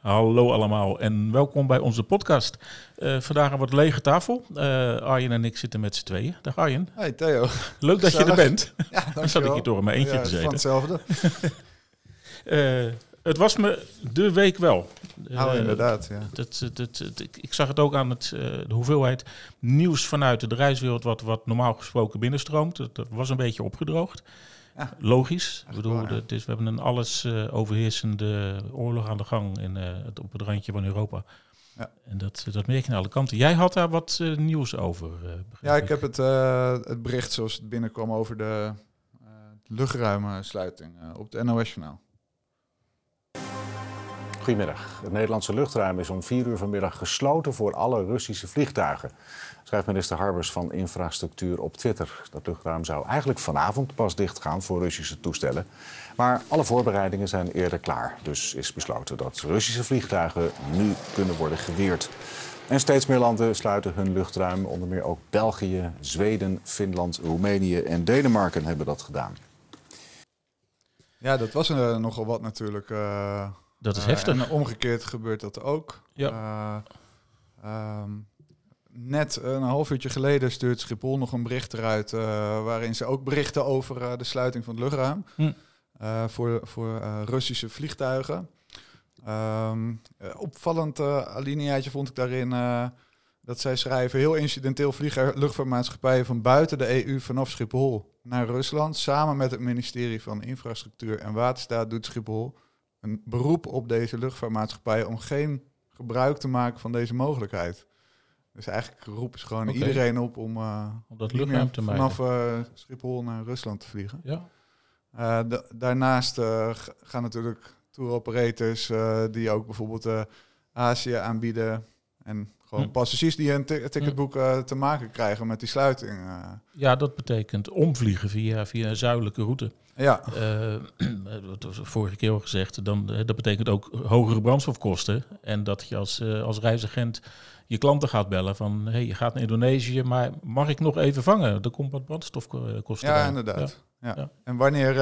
Hallo allemaal en welkom bij onze podcast. Uh, vandaag een wat lege tafel. Uh, Arjen en ik zitten met z'n tweeën. Dag Arjen. Hey Theo. Leuk dat je er bent. Ja, Dan zat ik hier door in mijn eentje ja, gezeten. Van hetzelfde. uh, het was me de week wel. Nou, inderdaad. Ja. Dat, dat, dat, ik, zag het ook aan het, de hoeveelheid nieuws vanuit de reiswereld, wat, wat normaal gesproken binnenstroomt. Dat was een beetje opgedroogd. Ja. Logisch. Ik bedoel, het is, we hebben een alles uh, overheersende oorlog aan de gang in, uh, het, op het randje van Europa. Ja. En dat, dat merk je aan alle kanten. Jij had daar wat uh, nieuws over. ja, ik, ik heb het, het bericht zoals het binnenkwam over de luchtruimsluiting op het NOS-journaal. Goedemiddag. Het Nederlandse luchtruim is om vier uur vanmiddag gesloten voor alle Russische vliegtuigen. Schrijft minister Harbers van Infrastructuur op Twitter. Dat luchtruim zou eigenlijk vanavond pas dichtgaan voor Russische toestellen. Maar alle voorbereidingen zijn eerder klaar. Dus is besloten dat Russische vliegtuigen nu kunnen worden geweerd. En steeds meer landen sluiten hun luchtruim. Onder meer ook België, Zweden, Finland, Roemenië en Denemarken hebben dat gedaan. Ja, dat was uh, nogal wat natuurlijk. Uh... Dat is heftig. Uh, en omgekeerd gebeurt dat ook. Ja. Uh, um, net een half uurtje geleden stuurt Schiphol nog een bericht eruit... Uh, waarin ze ook berichten over uh, de sluiting van het luchtruim... Hm. voor, voor Russische vliegtuigen. Um, opvallend alineaatje vond ik daarin... dat zij schrijven... heel incidenteel vliegen luchtvaartmaatschappijen van buiten de EU vanaf Schiphol naar Rusland. Samen met het ministerie van Infrastructuur en Waterstaat doet Schiphol een beroep op deze luchtvaartmaatschappij om geen gebruik te maken van deze mogelijkheid. Dus eigenlijk roepen ze gewoon okay. iedereen op om, uh, om dat luchtruim te vanaf uh, Schiphol naar Rusland te vliegen. Ja. Uh, daarnaast gaan natuurlijk tour operators die ook bijvoorbeeld Azië aanbieden en gewoon hm. passagiers die een ticket boeken te maken krijgen met die sluiting. Ja, dat betekent omvliegen via, via een zuidelijke route. Ja. Uh, dat was vorige keer al gezegd. Dan, dat betekent ook hogere brandstofkosten. En dat je als, als reisagent je klanten gaat bellen van... hey, je gaat naar Indonesië, maar mag ik nog even vangen? Er komt wat brandstofkosten Ja, inderdaad. Ja. Ja. En wanneer...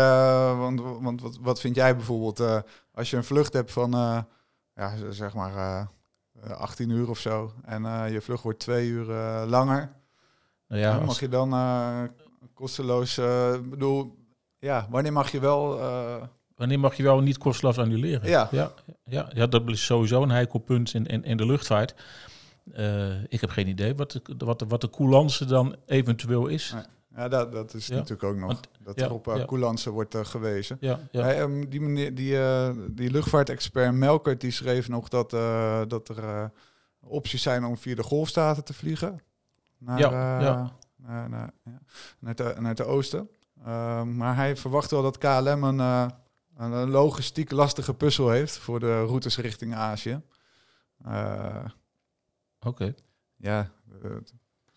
Want want wat, wat vind jij bijvoorbeeld... als je een vlucht hebt van, ja, zeg maar... 18 uur of zo. En je vlucht wordt twee uur langer. Nou ja, mag je dan kosteloos... bedoel, ja, wanneer mag je wel... Wanneer mag je wel niet kosteloos annuleren? Ja. Ja, ja, ja dat is sowieso een heikel punt in, in, in de luchtvaart. Uh, ik heb geen idee wat de, wat de, wat de coulance dan eventueel is. Nee. Ja, dat, dat is ja. natuurlijk ook nog. Dat ja, er op uh, wordt uh, gewezen. Ja. Hey, um, die, meneer, die, uh, die luchtvaartexpert Melkert die schreef nog dat, dat er opties zijn om via de golfstaten te vliegen. Naar, ja, ja. Naar, naar, naar, de, naar oosten. Uh, maar hij verwacht wel dat KLM een, een logistiek lastige puzzel heeft voor de routes richting Azië. Oké. Okay. Ja,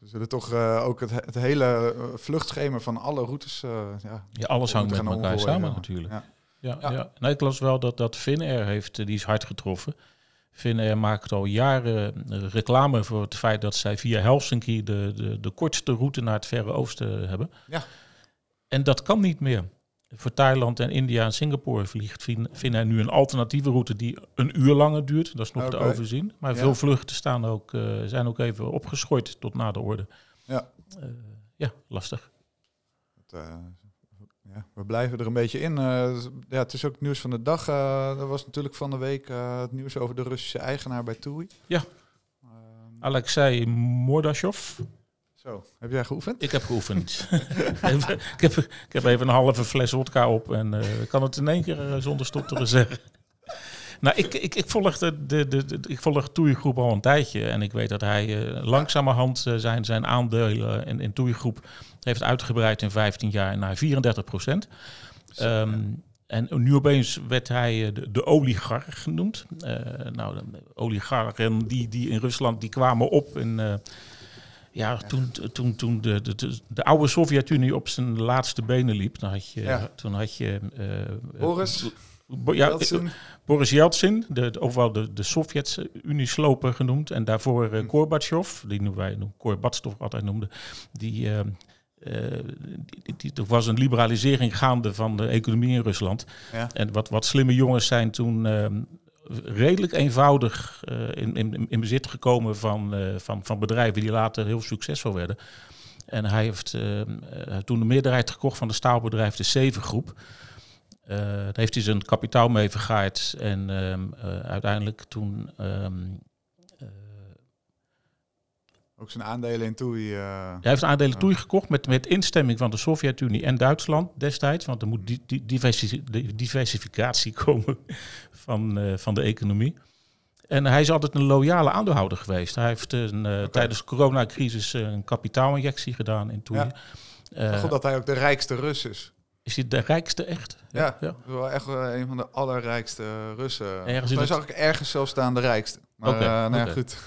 we zullen toch ook het, het hele vluchtschema van alle routes. ja, ja, alles hangt met elkaar samen ja. natuurlijk. Ja. Ja, ja. ja. Nou, ik las wel dat, dat Finnair heeft, die is hard getroffen. Finnair maakt al jaren reclame voor het feit dat zij via Helsinki de, de, de kortste route naar het Verre Oosten hebben. Ja. En dat kan niet meer. Voor Thailand en India en Singapore vliegt Finnair nu een alternatieve route die een uur langer duurt. Dat is nog okay. te overzien. Maar ja. veel vluchten staan ook, uh, zijn ook even opgeschort tot na de orde. Ja, uh, ja lastig. Het, uh, ja, we blijven er een beetje in. ja, het is ook het nieuws van de dag. er was natuurlijk van de week het nieuws over de Russische eigenaar bij TUI. Ja, Alexei Mordashov. Zo, heb jij geoefend? Ik heb geoefend. ik, heb, ik heb even een halve fles wodka op en uh, kan het in één keer uh, zonder stotteren zeggen. nou, ik, ik, ik volg de, de, de, de ik volg Toeigroep al een tijdje en ik weet dat hij uh, langzamerhand zijn, zijn aandelen in, in Toeigroep heeft uitgebreid in 15 jaar naar 34 procent. Um, En nu opeens werd hij de, de oligarch genoemd. nou, de oligarchen die, die in Rusland die kwamen op in ja, toen, toen, toen de, de, de, oude Sovjet-Unie op zijn laatste benen liep, dan had je, toen had je uh, Boris. ja, Yeltsin. Boris Yeltsin, de, ofwel de, de Sovjet-Unie-sloper genoemd. En daarvoor uh, Gorbachev, die noemen wij Gorbachev altijd noemden. Die, uh, die, die, er was een liberalisering gaande van de economie in Rusland. Ja. En wat, wat slimme jongens zijn toen redelijk eenvoudig uh, in, in, in bezit gekomen van, uh, van, van bedrijven die later heel succesvol werden. En hij heeft uh, toen de meerderheid gekocht van de staalbedrijf de Zeven Groep. daar heeft hij zijn kapitaal mee vergaaid en ehm, uiteindelijk toen um, ook zijn aandelen in TUI. Uh... Hij heeft aandelen TUI gekocht met, met instemming van de Sovjet-Unie en Duitsland destijds. Want er moet die, die diversificatie komen van, uh, van de economie. En hij is altijd een loyale aandeelhouder geweest. Hij heeft een, uh, tijdens de coronacrisis een kapitaalinjectie gedaan in TUI. Ja. goed dat hij ook de rijkste Rus is. Is hij de rijkste echt? Ja, ja. wel echt een van de allerrijkste Russen. Ergens Hij zag ik ergens zelfs staan de rijkste. Maar okay, nou ja, goed.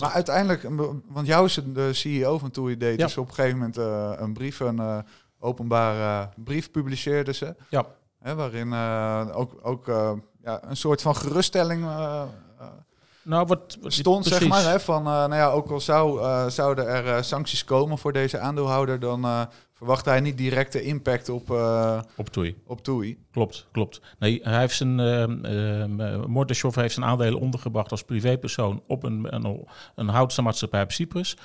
maar uiteindelijk, want jou is de CEO van TUI deed dus op een gegeven moment uh, een brief, een openbare brief publiceerde ze. Ja. Hè, waarin ook, ook ja, een soort van geruststelling nou, wat, wat stond, zeg maar. Hè, van, nou ja, ook al zou, zouden er sancties komen voor deze aandeelhouder, dan verwacht hij niet directe impact op, uh, op TUI. Op TUI. Klopt, klopt. Nee, hij heeft zijn, uh, uh, heeft zijn aandelen ondergebracht als privépersoon op een, een, een op Cyprus.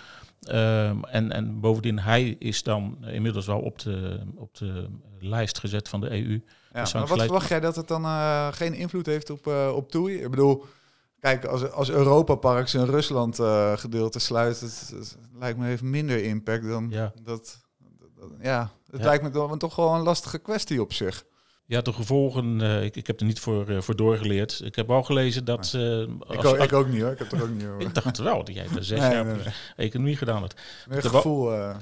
Ehm, en, en bovendien, hij is dan inmiddels wel op de, op de lijst gezet van de EU. Ja, maar wat verwacht jij dat het dan uh, geen invloed heeft op, uh, op TUI? Ik bedoel, kijk, als, als Europa Parks in Rusland uh, gedeelte sluit, het, het, lijkt me heeft minder impact dan ja. dat ja, het lijkt me toch, toch wel een lastige kwestie op zich. Ja, de gevolgen, uh, ik, ik heb er niet voor, uh, voor doorgeleerd. Ik heb al gelezen dat... Uh, ik, ook, ik, ook niet hoor, ik heb er ook niet hoor. ik dacht wel, dat jij er zes nee, jaar nee, nee. economie gedaan had. Meer gevoel...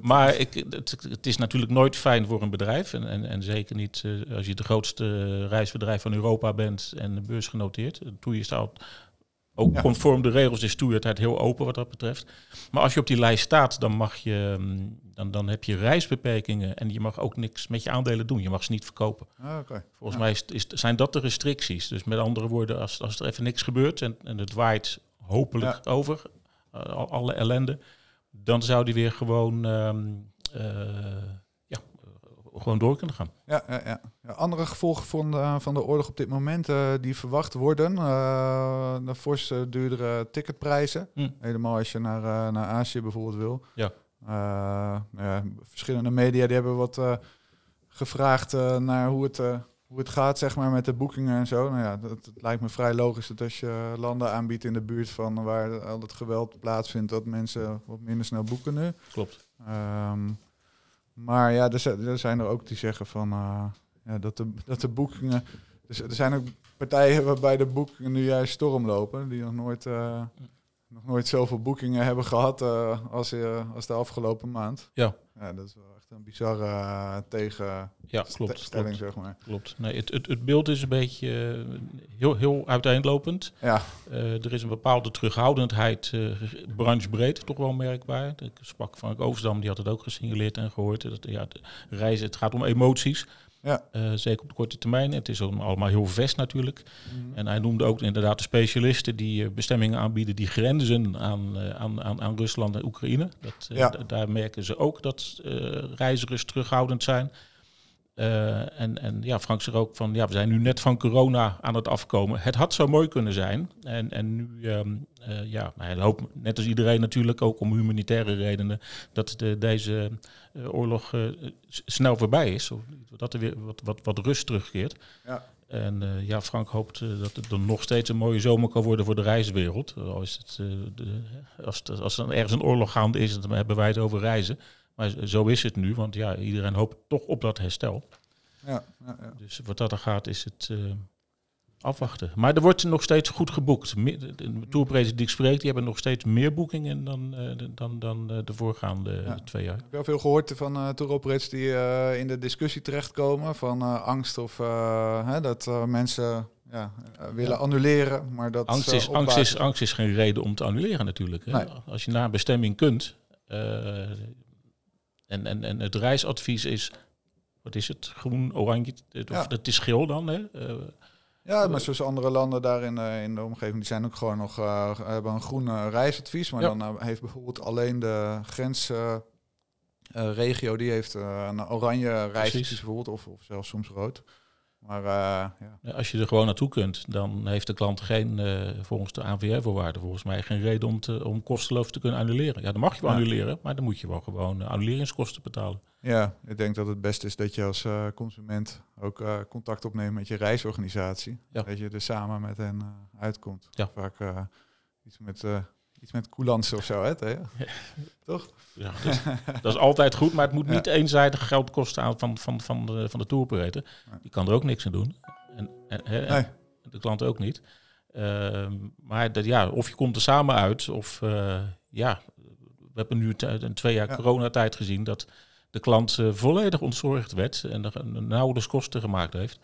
maar ik, het, het, is natuurlijk nooit fijn voor een bedrijf. En, en, en zeker niet als je de grootste reisbedrijf van Europa bent en beursgenoteerd. Toen je staat ook conform de regels is toegewijdheid heel open wat dat betreft. Maar als je op die lijst staat, dan, mag je, mm, dan, dan heb je reisbeperkingen en je mag ook niks met je aandelen doen. Je mag ze niet verkopen. Ah, Volgens mij is, is, zijn dat de restricties. Dus met andere woorden, als, als er even niks gebeurt en, en het waait hopelijk over, uh, alle ellende, dan zou die weer gewoon um, gewoon door kunnen gaan. Ja, ja, ja. ja andere gevolgen van de, van de oorlog op dit moment uh, die verwacht worden. Uh, de fors duurdere ticketprijzen. Hm. Helemaal als je naar, naar Azië bijvoorbeeld wil. Ja. ja verschillende media die hebben wat gevraagd naar hoe het, hoe het gaat zeg maar, met de boekingen en zo. Nou ja, dat, het lijkt me vrij logisch dat als je landen aanbiedt in de buurt van waar al het geweld plaatsvindt, dat mensen wat minder snel boeken nu. Klopt. Um, maar ja, er, zijn er ook die zeggen van uh, ja, dat, de, dat de boekingen. Dus er zijn ook partijen waarbij de boekingen nu juist storm lopen, die nog nooit, uh, nog nooit zoveel boekingen hebben gehad uh, als, als de afgelopen maand. Ja. Ja. Dat is wel echt een bizarre tegen ja, klopt, zeg maar. Klopt. Nee, het, het, het beeld is een beetje heel, heel uiteenlopend. Ja. er is een bepaalde terughoudendheid, branchebreed, toch wel merkbaar. Ik sprak van Overdam, die had het ook gesignaleerd en gehoord. Dat, ja, reizen, het gaat om emoties. Ja. Uh, zeker op de korte termijn. Het is allemaal heel vest natuurlijk. Mhm. En hij noemde ook inderdaad de specialisten die uh, bestemmingen aanbieden die grenzen aan, uh, aan, aan, aan, Rusland en Oekraïne. Dat, ja. Daar merken ze ook dat reizigers terughoudend zijn. Uh, en, en ja, Frank zegt ook van, ja, we zijn nu net van corona aan het afkomen. Het had zo mooi kunnen zijn. En, en nu, um, uh, ja, hij hoopt net als iedereen natuurlijk, ook om humanitaire redenen, dat de, deze uh, oorlog snel voorbij is. Dat er weer wat, wat, wat rust terugkeert. Ja. En ja, Frank hoopt dat het dan nog steeds een mooie zomer kan worden voor de reiswereld. Als, het, de, als, het, als er ergens een oorlog gaande is, dan hebben wij het over reizen. Maar zo is het nu, want ja, iedereen hoopt toch op dat herstel. Ja, ja, ja. Dus wat dat er gaat, is het, uh, Afwachten. Maar er wordt nog steeds goed geboekt. De tourprijzen die ik spreek, die hebben nog steeds meer boekingen dan, uh, dan, dan de voorgaande twee jaar. Ik heb wel veel gehoord van uh, touroperators die in de discussie terechtkomen van angst of hè, dat mensen ja, willen annuleren. Maar dat angst, is, angst, is, angst is geen reden om te annuleren natuurlijk. Hè? Als je naar een bestemming kunt en, en, en het reisadvies is, wat is het, groen, oranje, of het is geel dan hè? Ja, maar zoals andere landen daar in, uh, in de omgeving, die zijn ook gewoon nog, uh, hebben een groen reisadvies. Maar dan heeft bijvoorbeeld alleen de grensregio, die heeft een oranje reisadvies bijvoorbeeld, of, of zelfs soms rood. Maar ja. Als je er gewoon naartoe kunt, dan heeft de klant geen, volgens de ANVR-voorwaarden, volgens mij geen reden om, te, om kosteloos te kunnen annuleren. Ja, dan mag je wel annuleren, maar dan moet je wel gewoon annuleringskosten betalen. Ja, ik denk dat het beste is dat je als consument ook contact opneemt met je reisorganisatie. Dat je er samen met hen uitkomt. Vaak iets met iets met coulance of zo, hè? Ja. Toch? Ja, dat is, dat is, altijd goed, maar het moet niet eenzijdig geld kosten aan van, van, van de, van de. Die kan er ook niks aan doen. En, en, en de klant ook niet. Ehm, maar dat, ja, of je komt er samen uit, of ja, we hebben nu een twee jaar coronatijd gezien dat de klant uh, volledig ontzorgd werd en er nauwelijks kosten gemaakt heeft.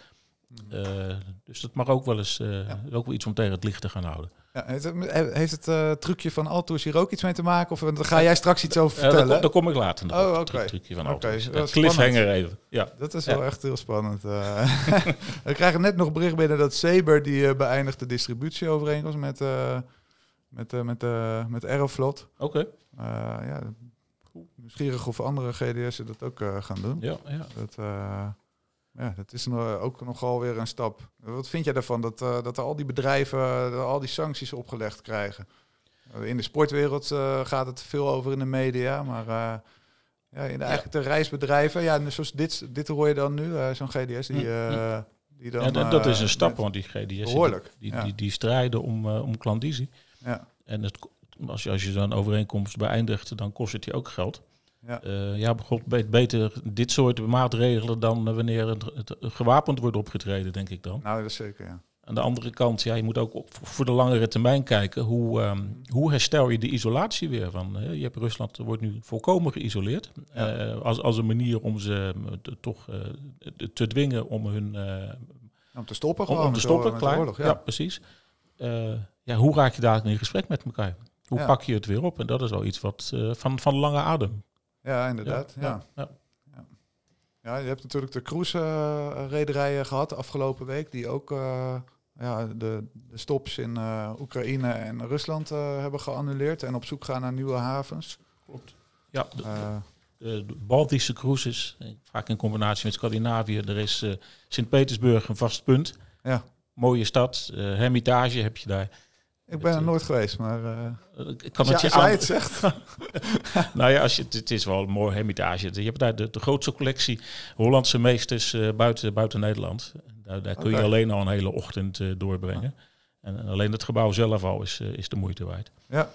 Uh, dus dat mag ook wel eens uh, ook wel iets om tegen het licht te gaan houden. Ja, heeft het, heeft het trucje van Alto's hier ook iets mee te maken? Of dan ga jij straks iets over vertellen? daar, kom, kom ik later nog. Oh, oké. Okay. trucje van. Okay, cliffhanger even. Ja. Dat is wel echt heel spannend. we krijgen net nog bericht binnen dat Saber die beëindigt de distributieovereenkomst met, met, met, met Aeroflot. Oké. ja, nieuwsgierig of andere GDS'en dat ook gaan doen. Ja, ja. Dat, ja, dat is ook nogal weer een stap. Wat vind jij daarvan dat, uh, dat al die bedrijven al die sancties opgelegd krijgen? in de sportwereld gaat het veel over in de media, maar ja, in de, eigenlijk de reisbedrijven, ja, zoals dit, dit hoor je dan nu, zo'n GDS die... Mm, die dan, ja, dat, dat is een stap, want die GDS behoorlijk, die, die, die, die, strijden om, om klandizie. Ja. En het, als je, als je dan overeenkomst beëindigt, dan kost het je ook geld. Ja, uh, ja beter dit soort maatregelen dan wanneer het, het, gewapend wordt opgetreden, denk ik dan. Nou, dat is zeker, ja. Aan de andere kant, ja, je moet ook op, voor de langere termijn kijken. Hoe, um, hoe herstel je de isolatie weer? Van, uh, je hebt Rusland wordt nu volkomen geïsoleerd. Ja. Uh, als, als een manier om ze te, toch te dwingen om hun... om te stoppen gewoon. Om te stoppen, klaar. Oorlog, ja. ja. precies. ja, hoe raak je daar in gesprek met elkaar? Hoe pak je het weer op? En dat is wel iets wat van, van lange adem. Ja, inderdaad. Ja, ja. ja. ja. je hebt natuurlijk de cruise-rederijen gehad de afgelopen week, die ook uh, ja, de, de stops in uh, Oekraïne en Rusland hebben geannuleerd en op zoek gaan naar nieuwe havens. Klopt. Ja, de Baltische cruises, vaak in combinatie met Scandinavië. Er is Sint-Petersburg een vast punt. Ja. Mooie stad, Hermitage heb je daar. Ik ben er nooit geweest, maar uh, ik kan het je aan... het zegt. nou ja, als je, het is wel een mooi hermitage. Je hebt daar de, de grootste collectie Hollandse meesters uh, buiten, buiten Nederland. Daar, daar kun je alleen al een hele ochtend uh, doorbrengen. En, en, alleen het gebouw zelf al is, is de moeite waard. Ja.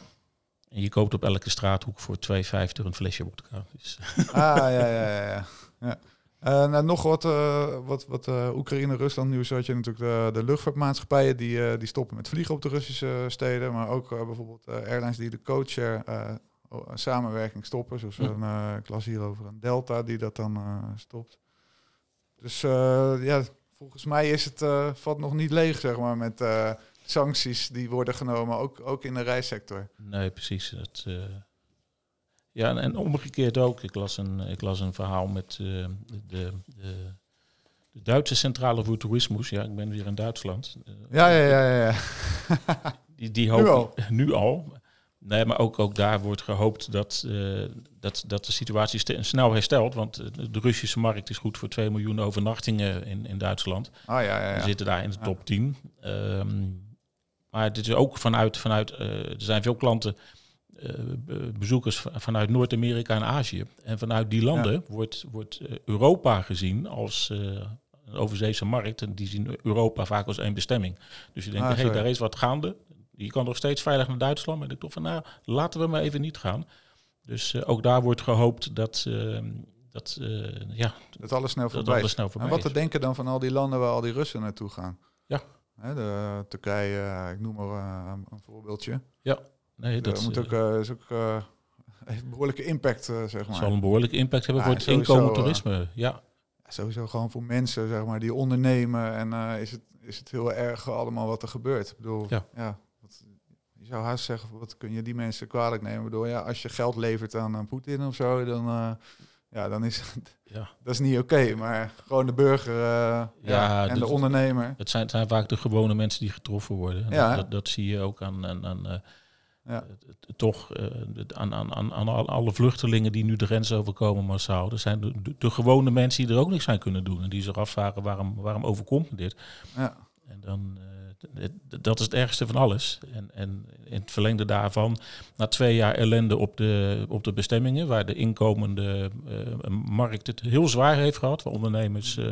En je koopt op elke straathoek voor 2,50 een flesje vodka. Dus. ah, ja, ja, ja. ja. ja. Uh, nou, nog wat, uh, wat, wat uh, Oekraïne-Rusland nieuws had je natuurlijk de, de luchtvaartmaatschappijen die, die stoppen met vliegen op de Russische steden. Maar ook bijvoorbeeld airlines die de codeshare samenwerking stoppen. Zoals een klas hierover een Delta die dat dan stopt. Dus ja, volgens mij is het, valt nog niet leeg zeg maar met sancties die worden genomen, ook, ook in de reissector. Nee, precies. Dat, ja, en, omgekeerd ook. Ik las een, ik las een verhaal met uh, de, de, de, Duitse Centrale voor Toerismus. Ja, ik ben weer in Duitsland. Uh, ja, ja, ja, ja. die, die hoop, nu al. Nu al. Nee, maar ook, ook daar wordt gehoopt dat, uh, dat, dat de situatie snel herstelt. Want de Russische markt is goed voor 2 miljoen overnachtingen in, in Duitsland. Ah, ja, ja, ja. We zitten daar in de top 10. Um, ehm, maar dit is ook vanuit, vanuit er zijn veel klanten eh, bezoekers vanuit Noord-Amerika en Azië. En vanuit die landen wordt, wordt eh, Europa gezien als uh, een overzeese markt. En die zien Europa vaak als één bestemming. Dus je denkt, ah, hé, hey, daar is wat gaande. Je kan nog steeds veilig naar Duitsland. Maar ik toch van, nou, laten we maar even niet gaan. Dus ook daar wordt gehoopt dat... dat, ja, dat alles snel voorbij, dat alles snel voorbij En wat te denken dan van al die landen waar al die Russen naartoe gaan? Ja. Hè, de Turkije, ik noem maar een voorbeeldje. Ja, nee, dat moet ook, is ook heeft een behoorlijke impact, zeg maar. Het zal een behoorlijke impact hebben voor het inkomen toerisme, ja. Sowieso gewoon voor mensen, zeg maar, die ondernemen. En is, het, is het heel erg allemaal wat er gebeurt. Ik bedoel, ja, ja je zou haast zeggen, wat kun je die mensen kwalijk nemen? Ik bedoel, ja, als je geld levert aan, aan Poetin of zo, dan, uh, ja, dan is het, ja. dat is niet oké. Maar gewoon de burger uh, ja, en de ondernemer. Het zijn, het zijn vaak de gewone mensen die getroffen worden. Ja. Dat, dat, zie je ook aan, aan, aan ja. toch aan, aan, aan, aan alle vluchtelingen die nu de grens overkomen massaal. Er zijn de, de, gewone mensen die er ook niks aan kunnen doen. En die zich afvragen waarom, waarom overkomt dit. Ja. En dan dat is het ergste van alles. En, en in het verlengde daarvan, na twee jaar ellende op de, op de bestemmingen, waar de inkomende uh, markt het heel zwaar heeft gehad, waar ondernemers uh,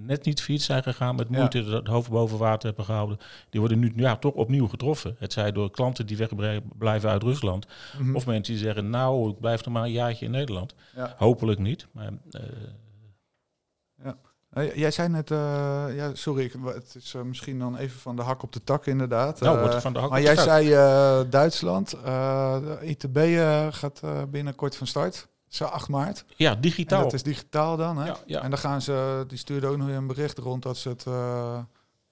net niet fiets zijn gegaan, met moeite het hoofd boven water hebben gehouden, die worden nu ja, toch opnieuw getroffen. Het zij door klanten die wegblijven uit Rusland, mm -hmm. of mensen die zeggen, nou, ik blijf nog maar een jaartje in Nederland. Hopelijk niet, maar... Uh, ja. Uh, jij zei net, uh, ja, sorry, ik, het is uh, misschien dan even van de hak op de tak inderdaad. Nou, van de hak maar op jij de zei Duitsland, ITB gaat binnenkort van start. Zo 8 maart. Ja, digitaal. En dat is digitaal dan, hè? Ja, ja. En dan gaan ze, die stuurde ook nog weer een bericht rond dat ze het,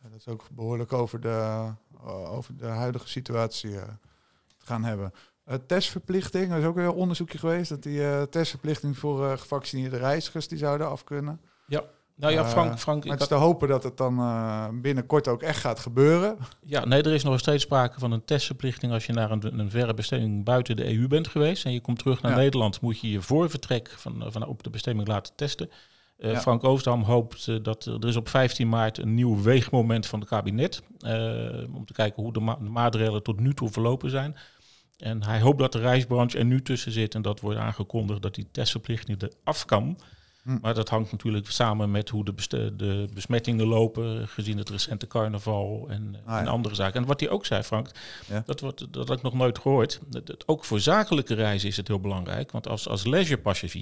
dat is ook behoorlijk over de, over de huidige situatie gaan hebben. testverplichting, er is ook weer een onderzoekje geweest dat die testverplichting voor gevaccineerde reizigers die zouden af kunnen. Ja. Nou ja, Frank... Eh, het is te hopen dat het dan uh, binnenkort ook echt gaat gebeuren. Ja, nee, er is nog steeds sprake van een testverplichting als je naar een, een verre bestemming buiten de EU bent geweest en je komt terug naar Nederland, moet je je voor vertrek van, van op de bestemming laten testen. Uh, Frank Oosterdam hoopt dat er is op 15 maart een nieuw weegmoment van het kabinet. om te kijken hoe de, ma de, maatregelen tot nu toe verlopen zijn. En hij hoopt dat de reisbranche er nu tussen zit en dat wordt aangekondigd dat die testverplichting er af kan. Hm. Maar dat hangt natuurlijk samen met hoe de, de, besmettingen lopen, gezien het recente carnaval en, ah, en andere zaken. En wat hij ook zei, Frank, dat, wordt, dat had ik nog nooit gehoord. Dat, ook voor zakelijke reizen is het heel belangrijk. Want als, als leisure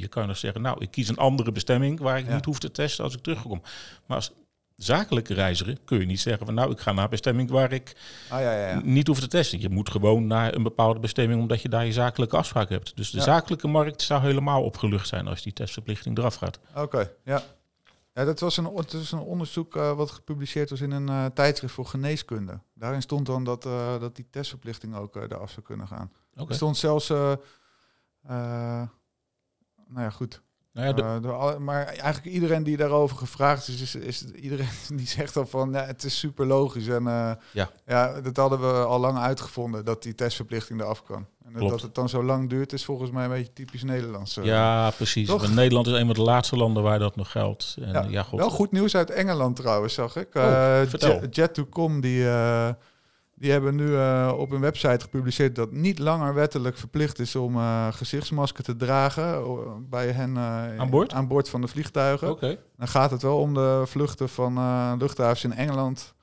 kan je nog zeggen, nou, ik kies een andere bestemming waar ik niet hoef te testen als ik terugkom. Maar als zakelijke reiziger kun je niet zeggen van nou, ik ga naar een bestemming waar ik ah, ja, ja, ja. niet hoef te testen. Je moet gewoon naar een bepaalde bestemming omdat je daar je zakelijke afspraak hebt. Dus de zakelijke markt zou helemaal opgelucht zijn als die testverplichting eraf gaat. Oké, ja. Ja, dat was een, het is een onderzoek uh, wat gepubliceerd was in een uh, tijdschrift voor geneeskunde. Daarin stond dan dat, uh, dat die testverplichting ook eraf zou kunnen gaan. Okay. Er stond zelfs, nou ja, goed, nou ja, uh, maar eigenlijk iedereen die daarover gevraagd is, is, is iedereen die zegt al van ja, het is super logisch. En uh, ja. ja, dat hadden we al lang uitgevonden, dat die testverplichting eraf kan. En dat het dan zo lang duurt, is volgens mij een beetje typisch Nederlands. Uh, ja, precies. Nederland is een van de laatste landen waar dat nog geldt. En, ja, ja God. Wel goed nieuws uit Engeland trouwens, zag ik. Oh, Jet, Jet2Com, die die hebben nu uh, op hun website gepubliceerd dat niet langer wettelijk verplicht is om uh, gezichtsmasker te dragen bij hen aan, boord? aan boord van de vliegtuigen. Okay. Dan gaat het wel om de vluchten van luchthavens in Engeland.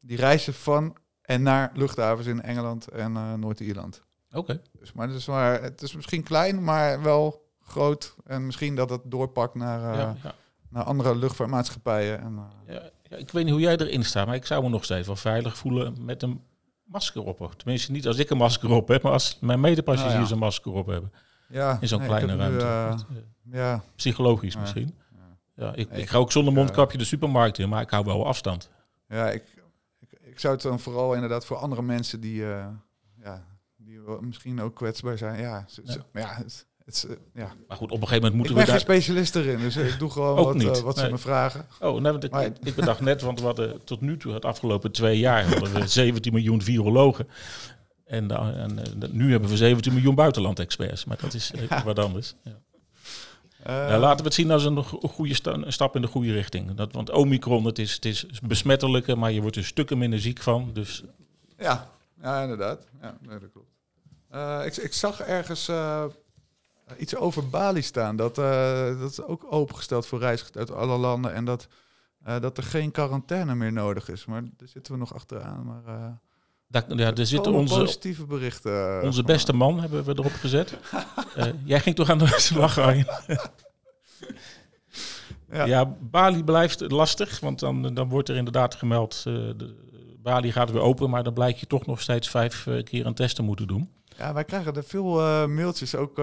die reizen van en naar luchthavens in Engeland en Noord-Ierland. Oké. Dus, maar, het is maar het is misschien klein, maar wel groot. En misschien dat het doorpakt naar, ja, ja. naar andere luchtvaartmaatschappijen. En, ja ik weet niet hoe jij erin staat, maar ik zou me nog steeds wel veilig voelen met een masker op. Tenminste, niet als ik een masker op heb, maar als mijn medepassagiers nou ja. een masker op hebben. Ja, in zo'n kleine ruimte. Nu, uh, ja. Psychologisch misschien. Ja, ik, ik, ga ook zonder mondkapje de supermarkt in, maar ik hou wel afstand. Ja, ik, ik, ik zou het dan vooral inderdaad voor andere mensen die, uh, ja, die misschien ook kwetsbaar zijn. Ja, ja. ja het, het, uh, ja. Maar goed, op een gegeven moment moeten we. Ik ben geen specialist erin, dus ik doe gewoon wat, uh, wat nee. ze me vragen. Oh, nee, want ik, maar, ik bedacht net, want we hadden tot nu toe, het afgelopen twee jaar, hadden we 17 miljoen virologen. En, en nu hebben we 17 miljoen buitenland-experts, maar dat is ja. wat anders. Ja. Uh, laten we het zien als een goede sta een stap in de goede richting. Dat, want Omicron, het is, het is besmettelijker, maar je wordt er stukken minder ziek van. Dus... Ja, ja, inderdaad. Ja, nee, dat klopt. Uh, ik, ik, zag ergens uh, iets over Bali staan. Dat, uh, dat is ook opengesteld voor reizigers uit alle landen. En dat, uh, dat er geen quarantaine meer nodig is. Maar daar zitten we nog achteraan. Maar, uh, daar, ja, er zitten onze positieve berichten. Onze beste man hebben we erop gezet. jij ging toch aan de slag, Arjen? Ja. Bali blijft lastig, want dan, dan wordt er inderdaad gemeld... De, Bali gaat weer open, maar dan blijkt je toch nog steeds vijf keer een test te moeten doen. Ja, wij krijgen er veel mailtjes ook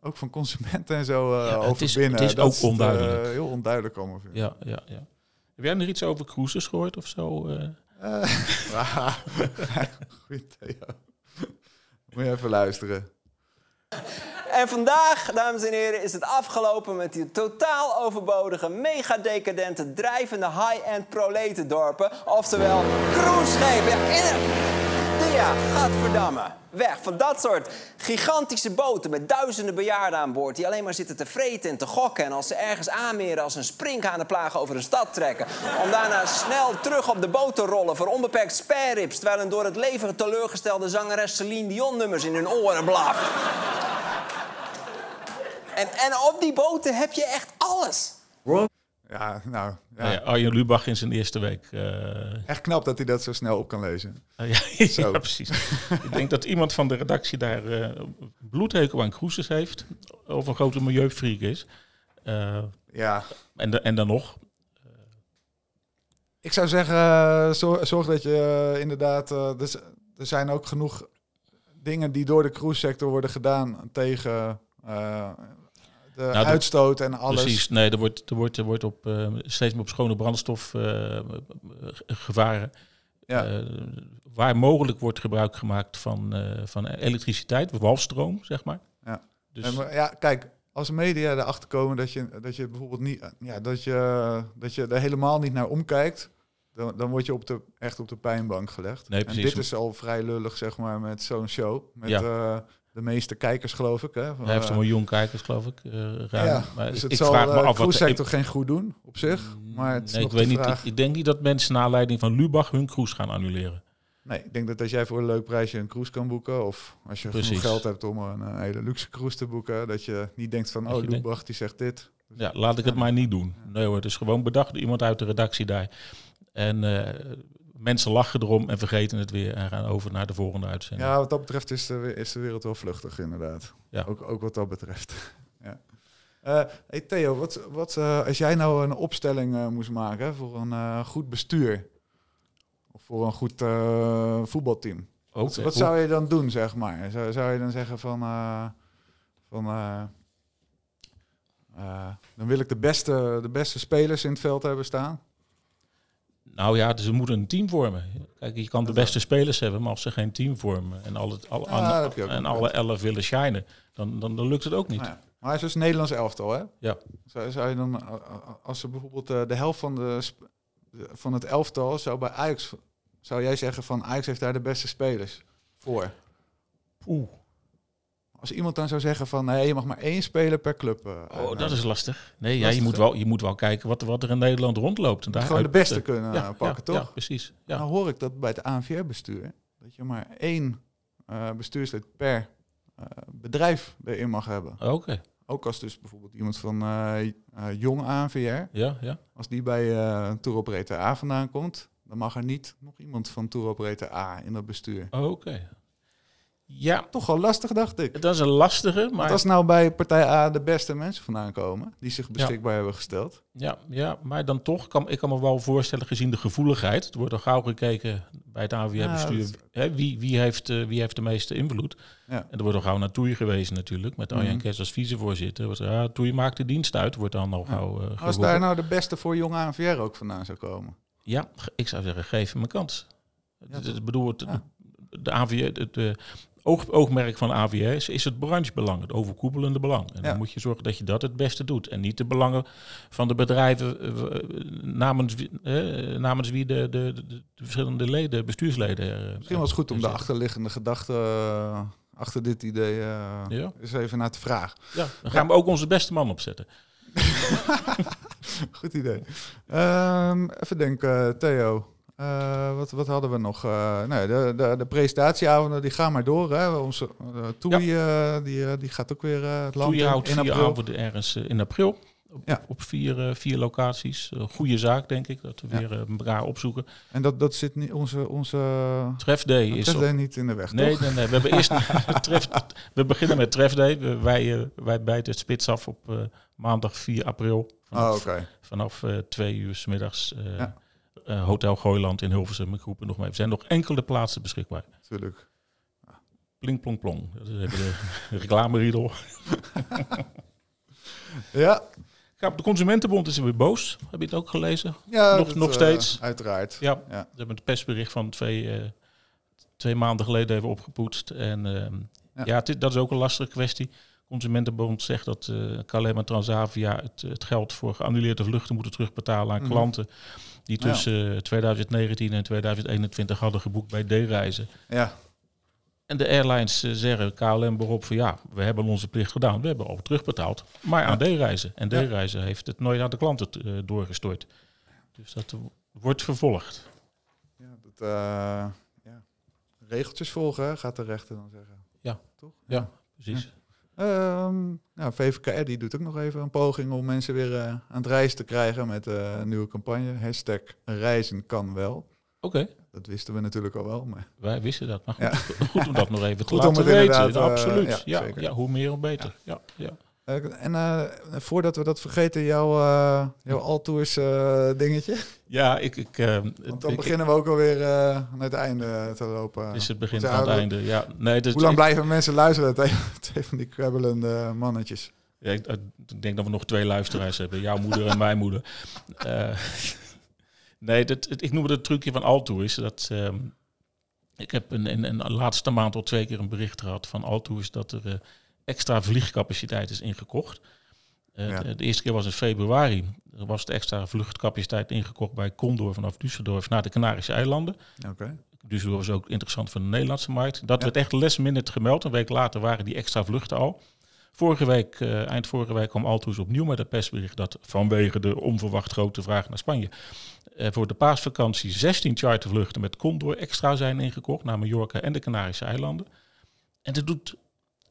ook van consumenten en zo uh, over het is, binnen. Het is ook onduidelijk. heel onduidelijk allemaal. Ja, ja, ja. Heb jij nog iets over cruises gehoord of zo? Goed, ja. Moet je even luisteren. En vandaag, dames en heren, is het afgelopen met die totaal overbodige, mega decadente, drijvende high-end proletendorpen. Oftewel cruiseschepen. Ja, ja, gadverdamme. Weg van dat soort gigantische boten met duizenden bejaarden aan boord... die alleen maar zitten te vreten en te gokken... en als ze ergens aanmeren als een plagen over een stad trekken... om daarna snel terug op de boot te rollen voor onbeperkt sparerips... terwijl een door het leven teleurgestelde zangeres Celine Dion nummers in hun oren blaft. En, en op die boten heb je echt alles. Ja, nou... Ja. Nou ja, Arjen Lubach in zijn eerste week. Uh... Echt knap dat hij dat zo snel op kan lezen. Uh, ja, ja, precies. ik denk dat iemand van de redactie daar uh, bloedhekel aan cruises heeft. Of een grote milieufreak is. ja. En, de, en dan nog. Ik zou zeggen, zorg, zorg dat je inderdaad... er, er zijn ook genoeg dingen die door de cruise sector worden gedaan tegen de nou, uitstoot en alles. Precies, nee, er wordt, er wordt, er wordt op, uh, steeds meer op schone brandstof uh, gevaren. Ja. Waar mogelijk wordt gebruik gemaakt van, van elektriciteit, walstroom, zeg maar. Ja. Dus... En, ja, kijk, als media erachter komen dat je, dat je bijvoorbeeld niet, ja, dat je, dat je er helemaal niet naar omkijkt, dan, dan word je op de, echt op de pijnbank gelegd. Nee. En dit is al vrij lullig, zeg maar, met zo'n show. Met, ja de meeste kijkers, geloof ik. Hè, Hij heeft een miljoen kijkers, geloof ik. Uh, ruim. Ja, maar dus het ik zal vraag me uh, af wat sector geen goed doen op zich. Mm, maar het nee, ik weet niet. Ik, denk niet dat mensen naar aanleiding van Lubach hun cruise gaan annuleren. Nee, ik denk dat als jij voor een leuk prijsje een cruise kan boeken, of als je Precies. genoeg geld hebt om een, hele luxe cruise te boeken, dat je niet denkt van, oh, Lubach die zegt dit. Dus ja, laat ik het maar niet doen. Nee hoor, het is gewoon bedacht door iemand uit de redactie daar. En mensen lachen erom en vergeten het weer en gaan over naar de volgende uitzending. Ja, wat dat betreft is de, is de wereld wel vluchtig, inderdaad. Ja. Ook, ook wat dat betreft. ja. Uh, hey Theo, wat, wat, uh, als jij nou een opstelling uh, moest maken voor een goed bestuur of voor een goed voetbalteam, okay. wat, wat zou je dan doen, zeg maar? Zou, zou je dan zeggen van, van dan wil ik de beste, de beste spelers in het veld hebben staan? Nou ja, ze moeten een team vormen. Kijk, je kan de beste spelers hebben, maar als ze geen team vormen en, al het, al, en alle elf willen shinen, dan, dan, dan lukt het ook niet. Nou ja. Maar hij is dus Nederlands elftal, hè? Ja. Zou, zou je dan, als ze bijvoorbeeld uh, de helft van, de, van het elftal zou bij Ajax, zou jij zeggen van Ajax heeft daar de beste spelers voor? Oeh. Als iemand dan zou zeggen van nee, je mag maar één speler per club. Uh, oh, dat is lastig. Nee, ja, je, moet wel, je moet wel kijken wat, wat er in Nederland rondloopt. En daar Gewoon de beste kunnen ja, pakken, toch? Ja, precies. Ja. Nou hoor ik dat bij het ANVR-bestuur, dat je maar één uh, bestuurslid per uh, bedrijf erin mag hebben. Oké. Ook als dus bijvoorbeeld iemand van jong ANVR, ja, ja. als die bij Tour Operator A vandaan komt, dan mag er niet nog iemand van Tour Operator A in dat bestuur. Oké. Ja. Toch wel lastig, dacht ik. Dat is een lastige, maar... Want als nou bij partij A de beste mensen vandaan komen, die zich beschikbaar hebben gesteld. Ja, ja, maar dan toch, kan, ik kan me wel voorstellen, gezien de gevoeligheid, er wordt al gauw gekeken bij het AWR-bestuur, ja, wie, wie, heeft, uh, wie heeft de meeste invloed. Ja. En er wordt al gauw naar Toei geweest natuurlijk, met Arjan mm. Kers als vicevoorzitter. Wordt, ja, Toei maakt de dienst uit, wordt dan al gauw uh, Als daar nou de beste voor jong ANVR ook vandaan zou komen? Ja, ik zou zeggen, geef hem een kans. Het, bedoel, het, de AVR, de, oog, oogmerk van AVR is, is het branchebelang, het overkoepelende belang. En dan moet je zorgen dat je dat het beste doet. En niet de belangen van de bedrijven namens, uh, namens wie de, de, de, de, verschillende leden, bestuursleden. Uh, Misschien was het goed om de achterliggende gedachte achter dit idee ja. eens even naar te vragen. Ja, dan gaan we ook onze beste man opzetten. goed idee. Um, even denken, Theo. Uh, wat, wat hadden we nog? Uh, nee, de, de, de presentatieavonden die gaan maar door. Hè. Onze uh, Toei, ja. die, die gaat ook weer het land Toei in, houdt in april. avonden ergens in april. Op, Ja. op vier, eh, vier locaties. Goede zaak, denk ik, dat we Ja. weer elkaar opzoeken. En dat, dat zit niet onze... onze Trefday is Trefday niet in de weg, nee, toch? nee, nee. We, hebben eerst tref, we beginnen met Trefday. We, wij, wij bijten het spits af op maandag 4 april. Vanaf, oh, okay. vanaf twee uur s middags. Ja. Uh, Hotel Gooiland in Hilversum. Ik roep nog maar even. Er zijn nog enkele plaatsen beschikbaar. Tuurlijk. Pling plong plong. Dat is even de reclameriedel. ja. De Consumentenbond is weer boos. Heb je het ook gelezen? Ja, nog, dat, nog steeds. Uh, uiteraard. Ja, ja. ze hebben het persbericht van twee, uh, twee maanden geleden even opgepoetst. En uh, ja, ja dat is ook een lastige kwestie. Consumentenbond zegt dat uh, KLM en Transavia het, het, geld voor geannuleerde vluchten moeten terugbetalen aan mm. klanten die tussen ja. 2019 en 2021 hadden geboekt bij D-reizen. Ja. En de airlines uh, zeggen KLM beroep van ja, we hebben onze plicht gedaan, we hebben al terugbetaald, maar aan. D-reizen. En D-reizen heeft het nooit aan de klanten uh, doorgestort. Dus dat wordt vervolgd. Ja, dat, uh, ja. regeltjes volgen, gaat de rechter dan zeggen. Ja, toch? Ja, precies. Um, nou, VVK die doet ook nog even een poging om mensen weer uh, aan het reizen te krijgen met uh, een nieuwe campagne. Hashtag reizen kan wel. Oké. Okay. Dat wisten we natuurlijk al wel. Maar... Wij wisten dat, maar goed, ja. goed om dat nog even te goed laten weten. Uh, Absoluut. Ja, ja, ja, hoe meer hoe beter. Ja. Ja, en uh, voordat we dat vergeten, jouw, uh, jouw Altours dingetje. Ja, ik... ik Want dan ik, beginnen we ook alweer aan het einde te lopen. Is het begin van het einde, ja. Nee, dus hoe lang blijven mensen luisteren? Twee van die krabbelende mannetjes. Ja, ik, denk dat we nog twee luisteraars hebben. Jouw moeder en mijn moeder. nee, dat, ik noem het het trucje van Altours. Dat... Um, ik heb in, in, in, de laatste maand al twee keer een bericht gehad van Altours dat er extra vliegcapaciteit is ingekocht. Uh, ja. de, de, eerste keer was in februari. Er was de extra vluchtcapaciteit ingekocht bij Condor vanaf Düsseldorf naar de Canarische eilanden. Okay. Düsseldorf was ook interessant voor de Nederlandse markt. Dat ja. werd echt minute gemeld. Een week later waren die extra vluchten al. Vorige week, uh, eind vorige week kwam Altours opnieuw met het persbericht dat vanwege de onverwacht grote vraag naar Spanje uh, voor de paasvakantie 16 chartervluchten met Condor extra zijn ingekocht naar Mallorca en de Canarische eilanden. En dat doet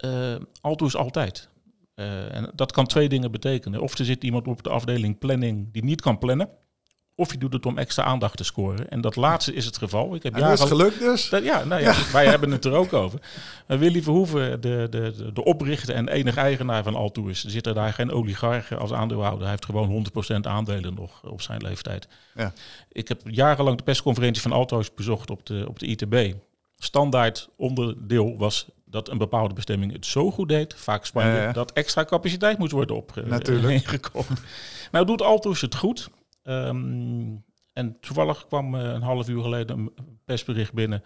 uh, Altours altijd. Uh, en dat kan twee dingen betekenen. Of er zit iemand op de afdeling planning die niet kan plannen. Of je doet het om extra aandacht te scoren. En dat laatste is het geval. Ik heb en gelukt dus. Dat, ja, nou ja, ja, wij hebben het er ook over. Uh, Willy Verhoeven, de, de, de, oprichter en enige eigenaar van Altours, zit er daar geen oligarchen als aandeelhouder. Hij heeft gewoon 100% aandelen nog op zijn leeftijd. Ja. Ik heb jarenlang de persconferentie van Altours bezocht op de, op de ITB. Standaard onderdeel was dat een bepaalde bestemming het zo goed deed, vaak Spanje, Ja, ja. dat extra capaciteit moest worden op, Natuurlijk. ingekocht. nou doet Altours het goed. Ehm, en toevallig kwam eh, een half uur geleden een persbericht binnen.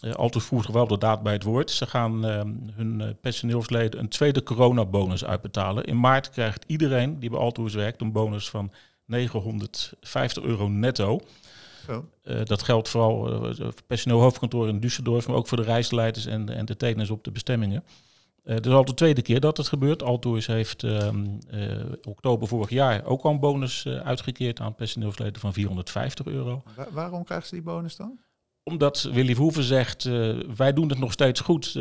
Uh, Altours voegt wel de daad bij het woord. Ze gaan ehm, hun eh, personeelsleden een tweede coronabonus uitbetalen. In maart krijgt iedereen die bij Altours werkt een bonus van 950 euro netto. Uh, dat geldt vooral uh, personeel hoofdkantoor in Düsseldorf, maar ook voor de reisleiders en de entertainers op de bestemmingen. Uh, het is al de tweede keer dat het gebeurt. Altours heeft um, oktober vorig jaar ook al een bonus uitgekeerd aan personeelsleden van 450 euro. Waar, waarom krijgen ze die bonus dan? Omdat Willy Verhoeven zegt, wij doen het nog steeds goed,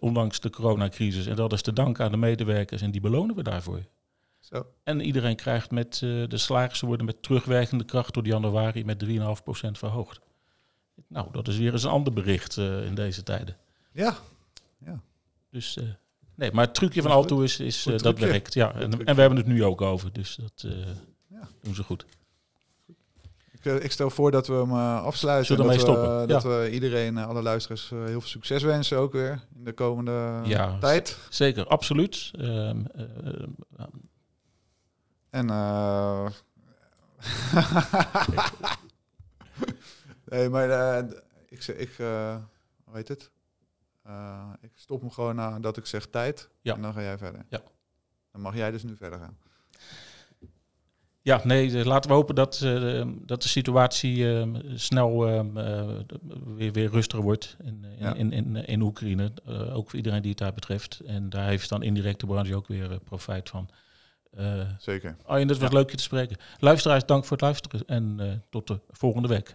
ondanks de coronacrisis. En dat is te danken aan de medewerkers en die belonen we daarvoor. Zo. En iedereen krijgt met uh, de salarissen worden met terugwerkende kracht door januari met 3,5% verhoogd. Nou, dat is weer eens een ander bericht uh, in deze tijden. Ja. ja. Dus uh, nee, maar het trucje van Alto is, is dat werkt. Ja, en, en, we hebben het nu ook over, dus dat ja. doen ze goed. Ik, ik, stel voor dat we hem afsluiten. Zullen we dat ermee stoppen? We, dat we iedereen, alle luisteraars, heel veel succes wensen ook weer in de komende ja, tijd. Zeker, absoluut. Um, en uh... nee, maar uh, ik, ik uh, hoe heet het? ik stop hem gewoon na dat ik zeg tijd. Ja. En dan ga jij verder. Ja. Dan mag jij dus nu verder gaan. Ja, nee, laten we hopen dat, dat de situatie snel weer, weer rustiger wordt in, in, Ja. in, in, in Oekraïne. ook voor iedereen die het daar betreft. En daar heeft dan indirect de branche ook weer profijt van. Eh, Zeker. Arjen, dat was leuk je te spreken. Luisteraars, dank voor het luisteren en eh, tot de volgende week.